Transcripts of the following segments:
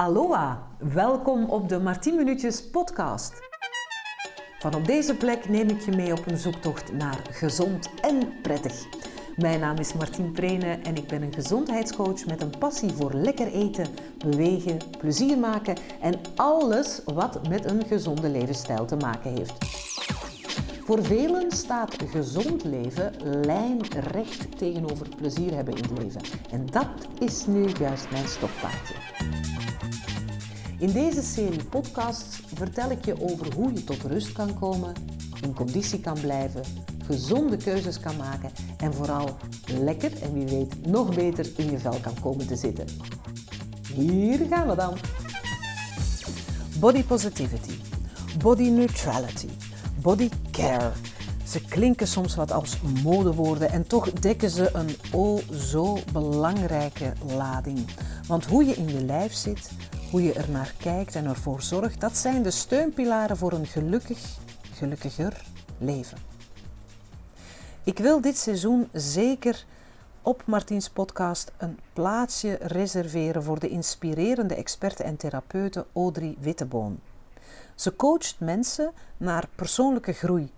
Aloha, welkom op de Martien Minuutjes podcast. Van op deze plek neem ik je mee op een zoektocht naar gezond en prettig. Mijn naam is Martien Prene en ik ben een gezondheidscoach met een passie voor lekker eten, bewegen, plezier maken en alles wat met een gezonde levensstijl te maken heeft. Voor velen staat gezond leven lijnrecht tegenover plezier hebben in het leven. En dat is nu juist mijn stokpaardje. In deze serie podcasts vertel ik je over hoe je tot rust kan komen, in conditie kan blijven, gezonde keuzes kan maken en vooral lekker en wie weet nog beter in je vel kan komen te zitten. Hier gaan we dan. Body positivity, body neutrality, body care. Ze klinken soms wat als modewoorden en toch dekken ze een o zo belangrijke lading. Want hoe je in je lijf zit, hoe je er naar kijkt en ervoor zorgt, dat zijn de steunpilaren voor een gelukkig, gelukkiger leven. Ik wil dit seizoen zeker op Martiens podcast een plaatsje reserveren voor de inspirerende experte en therapeute Audrey Witteboon. Ze coacht mensen naar persoonlijke groei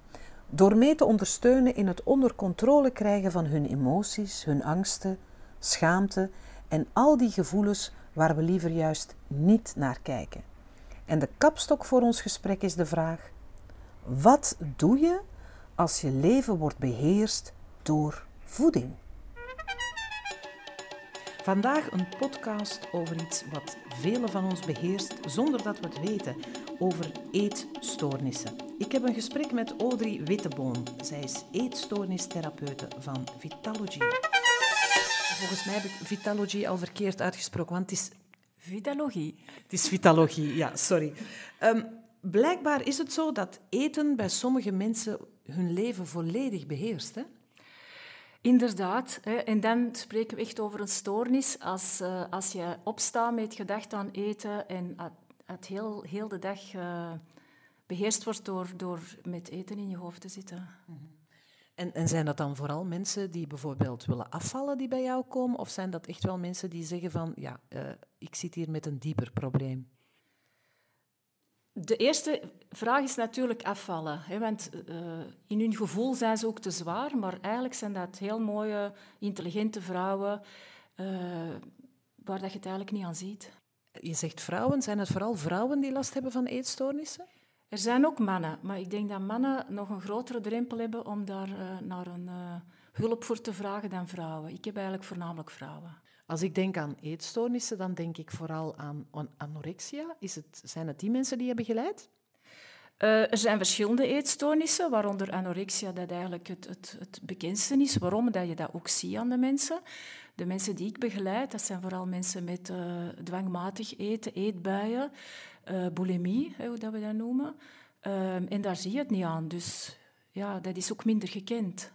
door mee te ondersteunen in het onder controle krijgen van hun emoties, hun angsten, schaamte en al die gevoelens waar we liever juist niet naar kijken. En de kapstok voor ons gesprek is de vraag: wat doe je als je leven wordt beheerst door voeding? Vandaag een podcast over iets wat velen van ons beheerst zonder dat we het weten, over eetstoornissen. Ik heb een gesprek met Audrey Witteboon. Zij is eetstoornistherapeute van Vitalogy. Volgens mij heb ik Vitalogy al verkeerd uitgesproken, want het is... Vitalogie. Het is vitalogie, ja, sorry. Um, blijkbaar is het zo dat eten bij sommige mensen hun leven volledig beheerst, hè? Inderdaad, en dan spreken we echt over een stoornis als, uh, als je opstaat met gedacht aan eten en het heel, heel de dag uh, beheerst wordt door, door met eten in je hoofd te zitten. En, en zijn dat dan vooral mensen die bijvoorbeeld willen afvallen die bij jou komen? Of zijn dat echt wel mensen die zeggen van, ja, uh, ik zit hier met een dieper probleem? De eerste vraag is natuurlijk afvallen. Hè, want uh, in hun gevoel zijn ze ook te zwaar, maar eigenlijk zijn dat heel mooie, intelligente vrouwen uh, waar dat je het eigenlijk niet aan ziet. Je zegt vrouwen, zijn het vooral vrouwen die last hebben van eetstoornissen? Er zijn ook mannen, maar ik denk dat mannen nog een grotere drempel hebben om daar uh, naar een hulp voor te vragen dan vrouwen. Ik heb eigenlijk voornamelijk vrouwen. Als ik denk aan eetstoornissen, dan denk ik vooral aan anorexia. Is het, zijn het die mensen die je begeleid? Uh, er zijn verschillende eetstoornissen, waaronder anorexia, dat eigenlijk het, het, het bekendste is. Waarom? Dat je dat ook ziet aan de mensen. De mensen die ik begeleid, dat zijn vooral mensen met uh, dwangmatig eten, eetbuien, uh, bulimie, hoe dat we dat noemen. en daar zie je het niet aan. Dus ja, dat is ook minder gekend.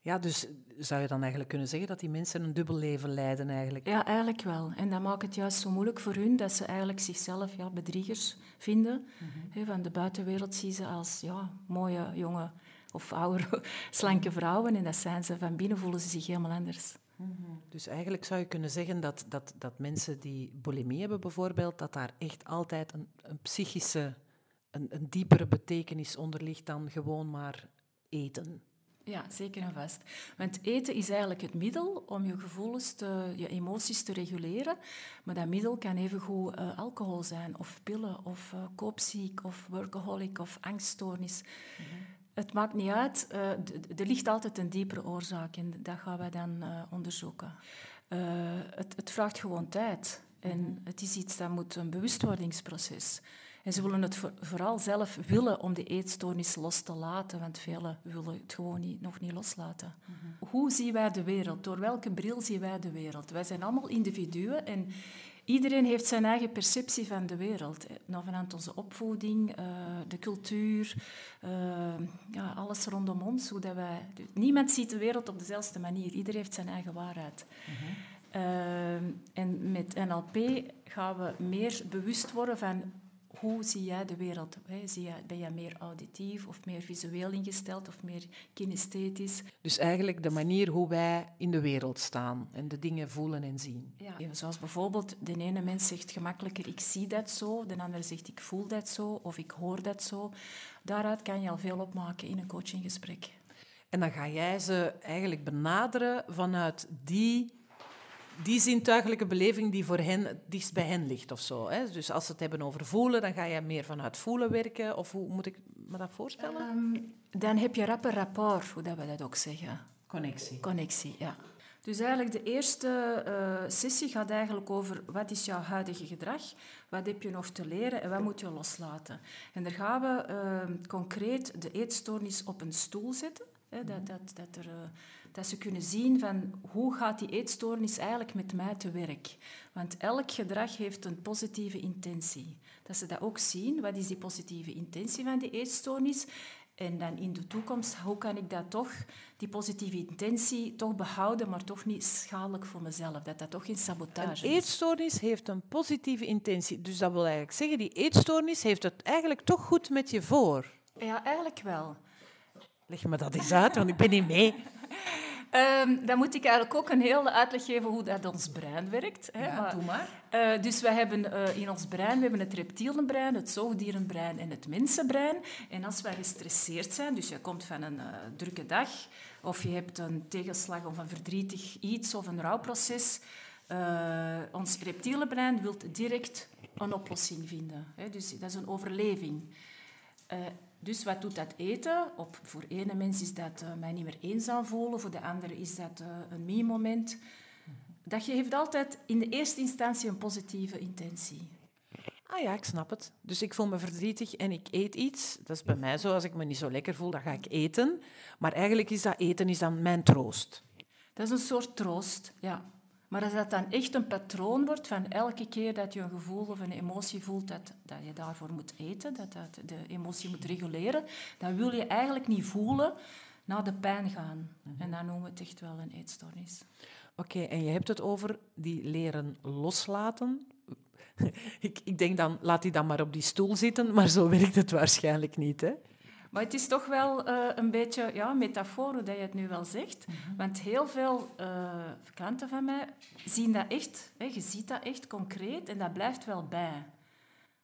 Ja, dus zou je dan eigenlijk kunnen zeggen dat die mensen een dubbel leven leiden eigenlijk? Ja, eigenlijk wel. En dat maakt het juist zo moeilijk voor hun dat ze eigenlijk zichzelf ja, bedriegers vinden. Mm van de buitenwereld zien ze als ja, mooie, jonge of oude, slanke vrouwen. En dat zijn ze. Van binnen voelen ze zich helemaal anders. Mhm. Dus eigenlijk zou je kunnen zeggen dat, dat, dat mensen die bulimie hebben bijvoorbeeld, dat daar echt altijd een, een psychische, een, een diepere betekenis onder ligt dan gewoon maar eten. Ja, zeker en vast. Want eten is eigenlijk het middel om je gevoelens, te, je emoties te reguleren. Maar dat middel kan evengoed uh, alcohol zijn, of pillen, of uh, koopziek, of workaholic, of angststoornis. Mm -hmm. Het maakt niet uit. Uh, er ligt altijd een diepere oorzaak en dat gaan wij dan onderzoeken. Het, het, vraagt gewoon tijd. En -hmm. het is iets dat moet een bewustwordingsproces en ze willen het vooral zelf willen om de eetstoornis los te laten, want velen willen het gewoon niet, nog niet loslaten. Mhm. Hoe zien wij de wereld? Door welke bril zien wij de wereld? Wij zijn allemaal individuen en iedereen heeft zijn eigen perceptie van de wereld. Nou, vanuit onze opvoeding, uh, de cultuur, uh, ja, alles rondom ons. Hoe dat wij, niemand ziet de wereld op dezelfde manier. Iedereen heeft zijn eigen waarheid. Mhm. Uh, en met NLP gaan we meer bewust worden van hoe zie jij de wereld? Hè? Zie jij, ben jij meer auditief of meer visueel ingesteld of meer kinesthetisch? Dus eigenlijk de manier hoe wij in de wereld staan en de dingen voelen en zien. Ja, zoals bijvoorbeeld de ene mens zegt gemakkelijker ik zie dat zo, de ander zegt ik voel dat zo of ik hoor dat zo. Daaruit kan je al veel opmaken in een coachinggesprek. En dan ga jij ze eigenlijk benaderen vanuit die, die zintuigelijke beleving die voor hen het dichtst bij hen ligt of zo. Hè? Dus als ze het hebben over voelen, dan ga je meer vanuit voelen werken. Of hoe moet ik me dat voorstellen? Ehm, dan heb je rapper rapport, hoe dat we dat ook zeggen. Connectie. Connectie, ja. Dus eigenlijk de eerste uh, sessie gaat eigenlijk over wat is jouw huidige gedrag, wat heb je nog te leren en wat moet je loslaten. En daar gaan we uh, concreet de eetstoornis op een stoel zetten. Hè, dat, dat, dat, er, uh, dat ze kunnen zien van hoe gaat die eetstoornis eigenlijk met mij te werk. Want elk gedrag heeft een positieve intentie. Dat ze dat ook zien, wat is die positieve intentie van die eetstoornis en dan in de toekomst, hoe kan ik dat toch, die positieve intentie, toch behouden, maar toch niet schadelijk voor mezelf? Dat dat toch geen sabotage is. Een eetstoornis heeft een positieve intentie. Dus dat wil eigenlijk zeggen, die eetstoornis heeft het eigenlijk toch goed met je voor? Ja, eigenlijk wel. Leg me dat eens uit, want ik ben niet mee. Um, dan moet ik eigenlijk ook een hele uitleg geven hoe dat ons brein werkt. Hè. Ja, doe maar. Uh, dus we hebben uh, in ons brein we hebben het reptielenbrein, het zoogdierenbrein en het mensenbrein. En als wij gestresseerd zijn, dus je komt van een uh, drukke dag, of je hebt een tegenslag of een verdrietig iets of een rouwproces, ons reptielenbrein wil direct een oplossing vinden. Hè. Dus dat is een overleving. Dus wat doet dat eten? Op, voor ene mens is dat uh, mij niet meer eenzaam voelen, voor de andere is dat uh, een me-moment. Dat geeft altijd in de eerste instantie een positieve intentie. Ah ja, ik snap het. Dus ik voel me verdrietig en ik eet iets. Dat is bij mij zo. Als ik me niet zo lekker voel, dan ga ik eten. Maar eigenlijk is dat eten is dan mijn troost. Dat is een soort troost, ja. Maar als dat dan echt een patroon wordt van elke keer dat je een gevoel of een emotie voelt dat, dat je daarvoor moet eten, dat, dat de emotie moet reguleren, dan wil je eigenlijk niet voelen naar de pijn gaan. Mhm. En dan noemen we het echt wel een eetstoornis. Oké, en je hebt het over die leren loslaten. ik, ik denk dan, laat die dan maar op die stoel zitten, maar zo werkt het waarschijnlijk niet, hè? Maar het is toch wel uh, een beetje ja, metafoor hoe dat je het nu wel zegt. Mhm. Want heel veel uh, klanten van mij zien dat echt. Hè, je ziet dat echt concreet en dat blijft wel bij.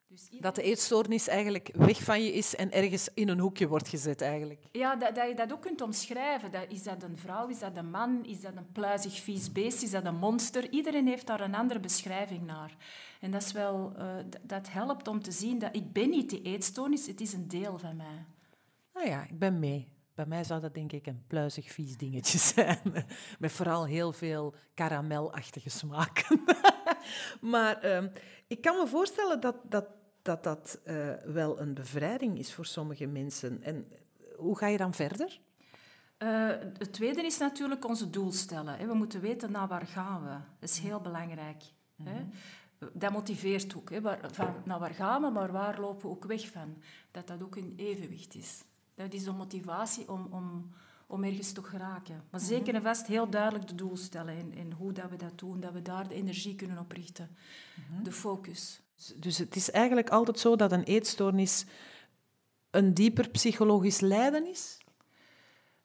Dus Dat de eetstoornis eigenlijk weg van je is en ergens in een hoekje wordt gezet eigenlijk. Ja, dat, dat je dat ook kunt omschrijven. Dat, is dat een vrouw, is dat een man, is dat een pluizig vies beest, is dat een monster? Iedereen heeft daar een andere beschrijving naar. En dat, is wel, uh, dat helpt om te zien dat ik ben niet die eetstoornis, het is een deel van mij. Nou ja, ik ben mee. Bij mij zou dat denk ik een pluizig vies dingetje zijn. Met vooral heel veel karamelachtige smaken. maar ehm, ik kan me voorstellen dat dat, dat, dat uh, wel een bevrijding is voor sommige mensen. En hoe ga je dan verder? Uh, het tweede is natuurlijk onze doel stellen. We moeten weten naar waar gaan we. Dat is heel belangrijk. Mm -hmm. Dat motiveert ook. Van, naar waar gaan we, maar waar lopen we ook weg van? Dat dat ook in evenwicht is. Dat is de motivatie om, om, om ergens te geraken. Maar zeker en vast heel duidelijk de doel stellen en, en hoe dat we dat doen, dat we daar de energie kunnen op richten. Mhm. De focus. Dus het is eigenlijk altijd zo dat een eetstoornis een dieper psychologisch lijden is?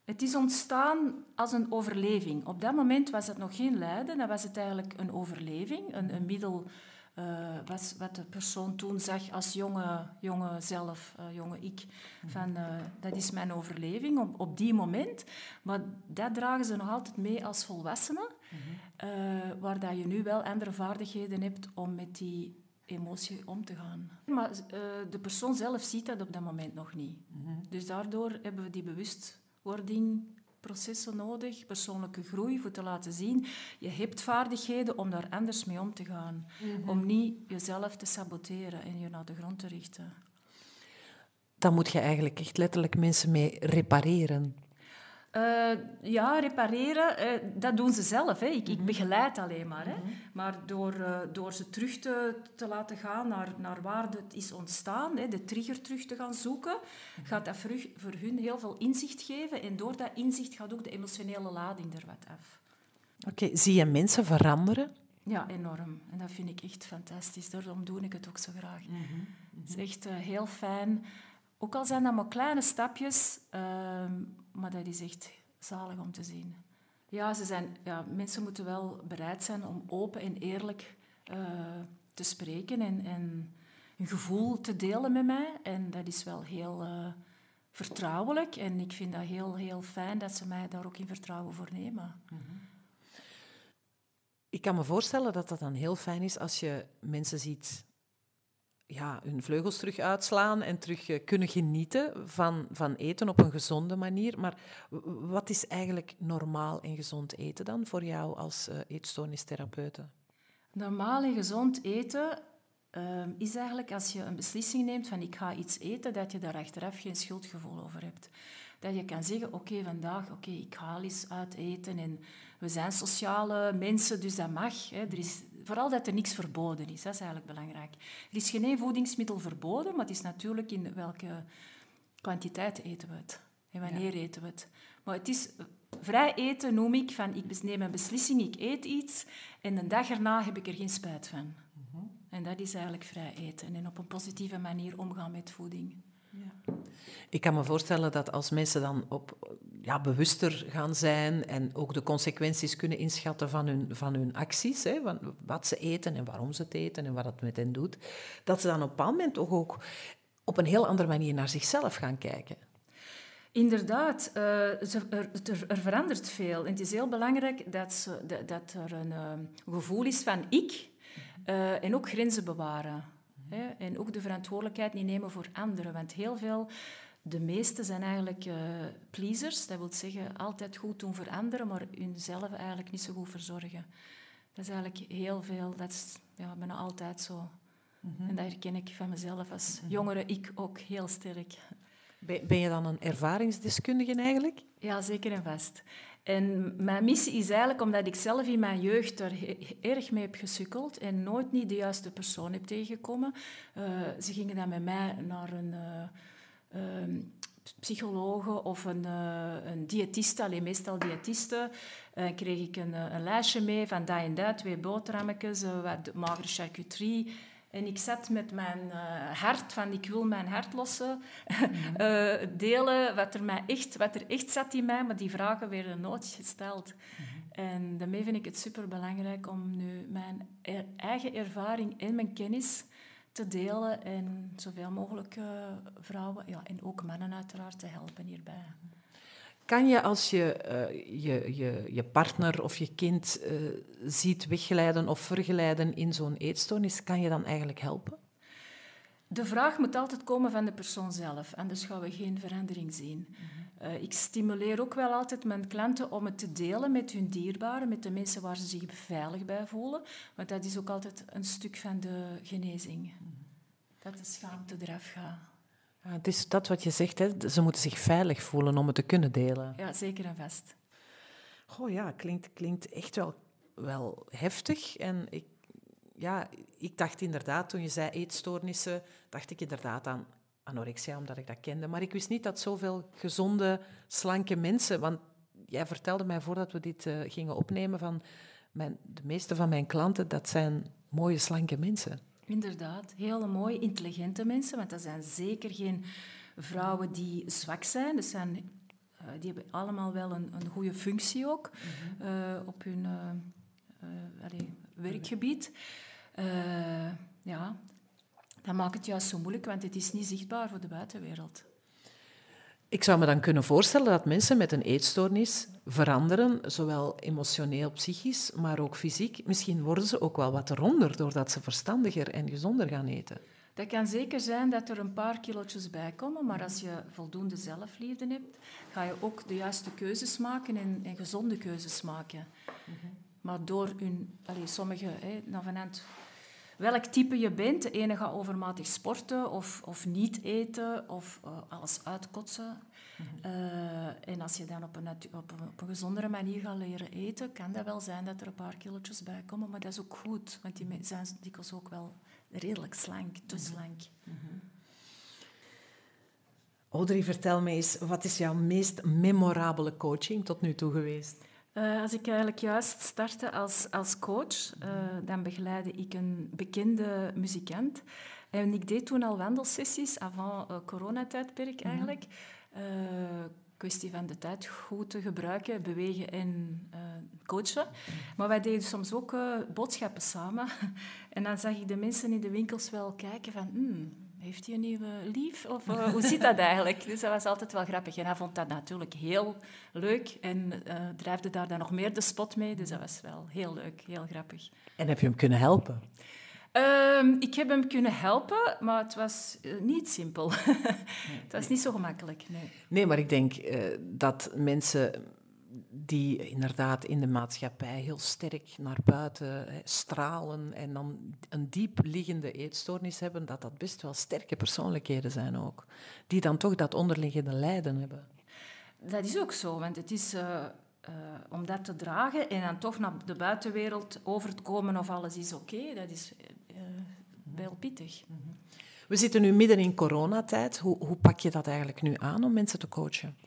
Het is ontstaan als een overleving. Op dat moment was het nog geen lijden, dan was het eigenlijk een overleving, een, een middel uh, wat, wat, de persoon toen zag als jonge, jonge zelf, uh, jonge ik. Van, uh, dat is mijn overleving op, op die moment. Maar dat dragen ze nog altijd mee als volwassenen. Mm-hmm. waar dat je nu wel andere vaardigheden hebt om met die emotie om te gaan. Maar de persoon zelf ziet dat op dat moment nog niet. Mm-hmm. Dus daardoor hebben we die bewustwording processen nodig, persoonlijke groei, voor te laten zien. Je hebt vaardigheden om daar anders mee om te gaan. Mhm. Om niet jezelf te saboteren en je naar de grond te richten. Dan moet je eigenlijk echt letterlijk mensen mee repareren. Uh, ja, repareren, uh, dat doen ze zelf. Hè. Ik, ik mhm. begeleid alleen maar. Hè. Mhm. Maar door, uh, door ze terug te, te laten gaan naar, naar waar het is ontstaan, hè, de trigger terug te gaan zoeken, mhm. gaat dat voor, voor hun heel veel inzicht geven. En door dat inzicht gaat ook de emotionele lading er wat af. Oké, zie je mensen veranderen? Ja, enorm. En dat vind ik echt fantastisch. Daarom doe ik het ook zo graag. Het is echt eh, heel fijn. Ook al zijn dat maar kleine stapjes, ehm, maar dat is echt zalig om te zien. Ja, ze zijn, ja, mensen moeten wel bereid zijn om open en eerlijk eh, te spreken en, en een gevoel te delen met mij. En dat is wel heel eh, vertrouwelijk. En ik vind dat heel, heel fijn dat ze mij daar ook in vertrouwen voor nemen. Ik kan me voorstellen dat dat dan heel fijn is als je mensen ziet ja, hun vleugels terug uitslaan en terug eh, kunnen genieten van, van eten op een gezonde manier. Maar wat is eigenlijk normaal en gezond eten dan voor jou als eh eetstoornistherapeute? Normaal en gezond eten ehm, is eigenlijk als je een beslissing neemt van ik ga iets eten, dat je daar achteraf geen schuldgevoel over hebt. Dat je kan zeggen, oké, vandaag, oké, ik ga eens uit eten en we zijn sociale mensen, dus dat mag. Hè. Er is, vooral dat er niks verboden is, dat is eigenlijk belangrijk. Er is geen voedingsmiddel verboden, maar het is natuurlijk in welke kwantiteit eten we het en wanneer eten we het. Maar het is vrij eten noem ik van ik neem een beslissing, ik eet iets en een dag erna heb ik er geen spijt van. En dat is eigenlijk vrij eten en op een positieve manier omgaan met voeding. Ik kan me voorstellen dat als mensen dan op, ja, bewuster gaan zijn en ook de consequenties kunnen inschatten van hun, van hun acties, hè, van wat ze eten en waarom ze het eten en wat het met hen doet, dat ze dan op een bepaald moment toch ook op een heel andere manier naar zichzelf gaan kijken. Inderdaad, eh, er, er, er verandert veel. En het is heel belangrijk dat, ze, dat, dat er een eh, gevoel is van ik eh, en ook grenzen bewaren. Hè? En ook de verantwoordelijkheid niet nemen voor anderen. Want heel veel, de meeste zijn eigenlijk eh, pleasers. Dat wil zeggen altijd goed doen voor anderen, maar hunzelf eigenlijk niet zo goed verzorgen. Dat is eigenlijk heel veel, dat is ja, bijna altijd zo. En dat herken ik van mezelf als jongere, ik ook heel sterk. Ben je dan een ervaringsdeskundige eigenlijk? Ja, zeker en vast. En mijn missie is eigenlijk omdat ik zelf in mijn jeugd he- erg mee heb gesukkeld en nooit niet de juiste persoon heb tegengekomen. Eh, ze gingen dan met mij naar een ehm, psychologe of een, eh, een diëtiste, alleen meestal diëtiste. En kreeg ik een, een lijstje mee van dat en dat, twee boterhammetjes, wat magere charcuterie. En ik zat met mijn eh, hart, van ik wil mijn hart lossen, eh, delen wat er, mij echt, wat er echt zat in mij, maar die vragen werden nooit gesteld. En daarmee vind ik het superbelangrijk om nu mijn er- eigen ervaring en mijn kennis te delen en zoveel mogelijk eh, vrouwen, ja, en ook mannen uiteraard, te helpen hierbij. Kan je als je eh, je, je, je partner of je kind eh, ziet wegglijden of verglijden in zo'n eetstoornis, kan je dan eigenlijk helpen? De vraag moet altijd komen van de persoon zelf, anders gaan we geen verandering zien. Eh, ik stimuleer ook wel altijd mijn klanten om het te delen met hun dierbaren, met de mensen waar ze zich veilig bij voelen. Want dat is ook altijd een stuk van de genezing. Dat de schaamte eraf gaat. Ja, het is dat wat je zegt, hè? ze moeten zich veilig voelen om het te kunnen delen. Ja, zeker en vast. Goh ja, klinkt, klinkt echt wel, wel heftig. En ik, ja, ik dacht inderdaad, toen je zei eetstoornissen, dacht ik inderdaad aan anorexia, omdat ik dat kende. Maar ik wist niet dat zoveel gezonde, slanke mensen... Want jij vertelde mij voordat we dit eh, gingen opnemen van... Mijn, de meeste van mijn klanten, dat zijn mooie, slanke mensen. Inderdaad, hele mooie, intelligente mensen, want dat zijn zeker geen vrouwen die zwak zijn. Dat zijn eh, die hebben allemaal wel een, een goede functie ook eh, op hun eh, allee, werkgebied. Ja, dat maakt het juist zo moeilijk, want het is niet zichtbaar voor de buitenwereld. Ik zou me dan kunnen voorstellen dat mensen met een eetstoornis veranderen, zowel emotioneel, psychisch, maar ook fysiek. Misschien worden ze ook wel wat ronder doordat ze verstandiger en gezonder gaan eten. Dat kan zeker zijn dat er een paar kilootjes bij komen, maar als je voldoende zelfliefde hebt, ga je ook de juiste keuzes maken en, en gezonde keuzes maken. Maar door hun, allee, sommige, hè, nou vanuit welk type je bent, de ene gaat overmatig sporten of, of niet eten of eh, alles uitkotsen. Eh, en als je dan op een, op, een, op een gezondere manier gaat leren eten, kan dat wel zijn dat er een paar kilootjes bij komen, maar dat is ook goed, want die mensen zijn dikwijls ook wel redelijk slank, te slank. Audrey, vertel me eens, wat is jouw meest memorabele coaching tot nu toe geweest? Uh, als ik eigenlijk juist startte als, als coach, uh, dan begeleidde ik een bekende muzikant. En ik deed toen al wandelsessies, avant uh, coronatijdperk mhm. eigenlijk. -hmm. kwestie van de tijd goed te gebruiken, bewegen en coachen. Maar wij deden soms ook boodschappen samen. en dan zag ik de mensen in de winkels wel kijken van... Hmm, heeft hij een nieuwe lief? Of uh, hoe zit dat eigenlijk? Dus dat was altijd wel grappig. En hij vond dat natuurlijk heel leuk en uh, drijfde daar dan nog meer de spot mee. Dus dat was wel heel leuk, heel grappig. En heb je hem kunnen helpen? Um, ik heb hem kunnen helpen, maar het was uh, niet simpel. het was niet zo gemakkelijk, nee. Nee, maar ik denk dat mensen die inderdaad in de maatschappij heel sterk naar buiten hè, stralen en dan een diep liggende eetstoornis hebben, dat dat best wel sterke persoonlijkheden zijn ook. Die dan toch dat onderliggende lijden hebben. Dat is ook zo, want het is uh, uh, om dat te dragen en dan toch naar de buitenwereld over te komen of alles is oké, dat is uh, wel pittig. We zitten nu midden in coronatijd. Hoe, hoe pak je dat eigenlijk nu aan om mensen te coachen?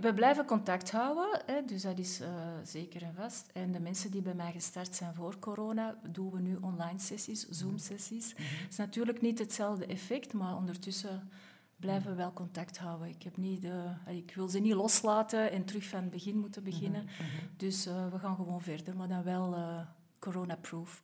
We blijven contact houden, hè, dus dat is uh, zeker en vast. En de mensen die bij mij gestart zijn voor corona, doen we nu online sessies, Zoom-sessies. Het mhm. is natuurlijk niet hetzelfde effect, maar ondertussen blijven we wel contact houden. Ik, heb niet de, ik wil ze niet loslaten en terug van het begin moeten beginnen. Mhm, mhm. Dus uh, we gaan gewoon verder, maar dan wel uh, corona-proof.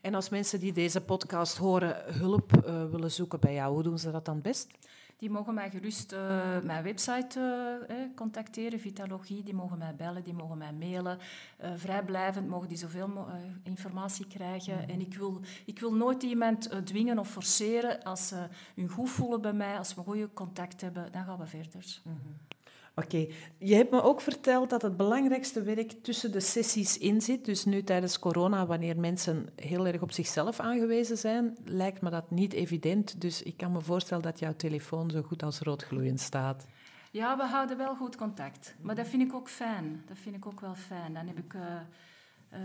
En als mensen die deze podcast horen hulp willen zoeken bij jou, hoe doen ze dat dan best? Die mogen mij gerust uh, mijn website uh, eh, contacteren, Vitalogie. Die mogen mij bellen, die mogen mij mailen. Uh, vrijblijvend mogen die zoveel informatie krijgen. Mhm. En ik wil, ik wil nooit iemand dwingen of forceren. Als ze hun goed voelen bij mij, als we goede contact hebben, dan gaan we verder. Mhm. Oké, je hebt me ook verteld dat het belangrijkste werk tussen de sessies in zit. Dus nu tijdens corona, wanneer mensen heel erg op zichzelf aangewezen zijn, lijkt me dat niet evident. Dus ik kan me voorstellen dat jouw telefoon zo goed als roodgloeiend staat. Ja, we houden wel goed contact. Maar dat vind ik ook fijn. Dat vind ik ook wel fijn. Dan heb ik... Uh, uh,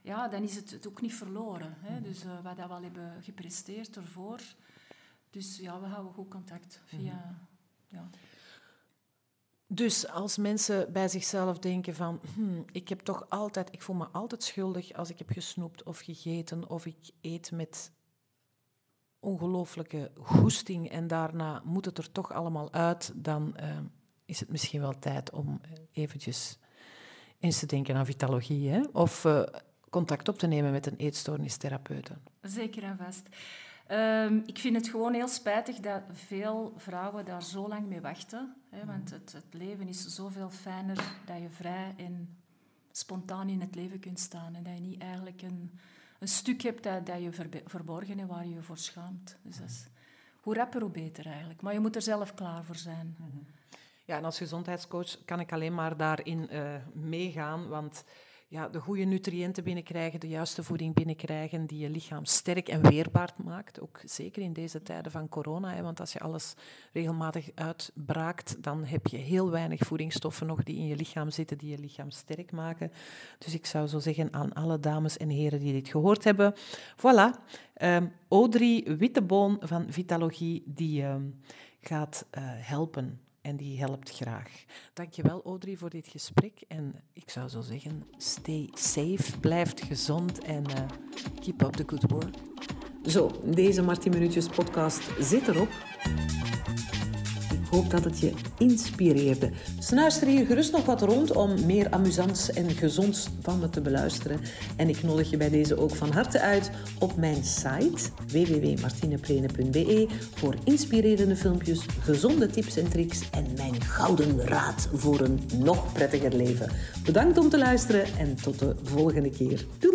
ja, dan is het, ook niet verloren. Hè? Dus uh, wat we al hebben gepresteerd ervoor. Dus ja, we houden goed contact via... Mhm. Ja. Dus als mensen bij zichzelf denken van, hmm, ik heb toch altijd, ik voel me altijd schuldig als ik heb gesnoept of gegeten of ik eet met ongelooflijke goesting en daarna moet het er toch allemaal uit, dan uh, is het misschien wel tijd om eventjes eens te denken aan vitalogie hè? of uh, contact op te nemen met een eetstoornistherapeute. Zeker en vast. Um, ik vind het gewoon heel spijtig dat veel vrouwen daar zo lang mee wachten. Hè, want het, het, leven is zoveel fijner dat je vrij en spontaan in het leven kunt staan. En dat je niet eigenlijk een, een stuk hebt dat, dat je verborgen en waar je je voor schaamt. Dus dat is, hoe rapper, hoe beter eigenlijk. Maar je moet er zelf klaar voor zijn. Ja, en als gezondheidscoach kan ik alleen maar daarin uh, meegaan, want ja, de goede nutriënten binnenkrijgen, de juiste voeding binnenkrijgen, die je lichaam sterk en weerbaar maakt. Ook zeker in deze tijden van corona, hè, want als je alles regelmatig uitbraakt, dan heb je heel weinig voedingsstoffen nog die in je lichaam zitten, die je lichaam sterk maken. Dus ik zou zo zeggen aan alle dames en heren die dit gehoord hebben, voilà, um, Audrey Witteboon van Vitalogie, die um, gaat uh, helpen en die helpt graag. Dankjewel Audrey voor dit gesprek en ik zou zo zeggen, stay safe, blijf gezond en uh, keep up the good work. Zo, deze Martin Minuutjes podcast zit erop hoop dat het je inspireerde. Snuister hier gerust nog wat rond om meer amusants en gezonds van me te beluisteren. En ik nodig je bij deze ook van harte uit op mijn site www.martineplene.be voor inspirerende filmpjes, gezonde tips en tricks en mijn gouden raad voor een nog prettiger leven. Bedankt om te luisteren en tot de volgende keer. Doei!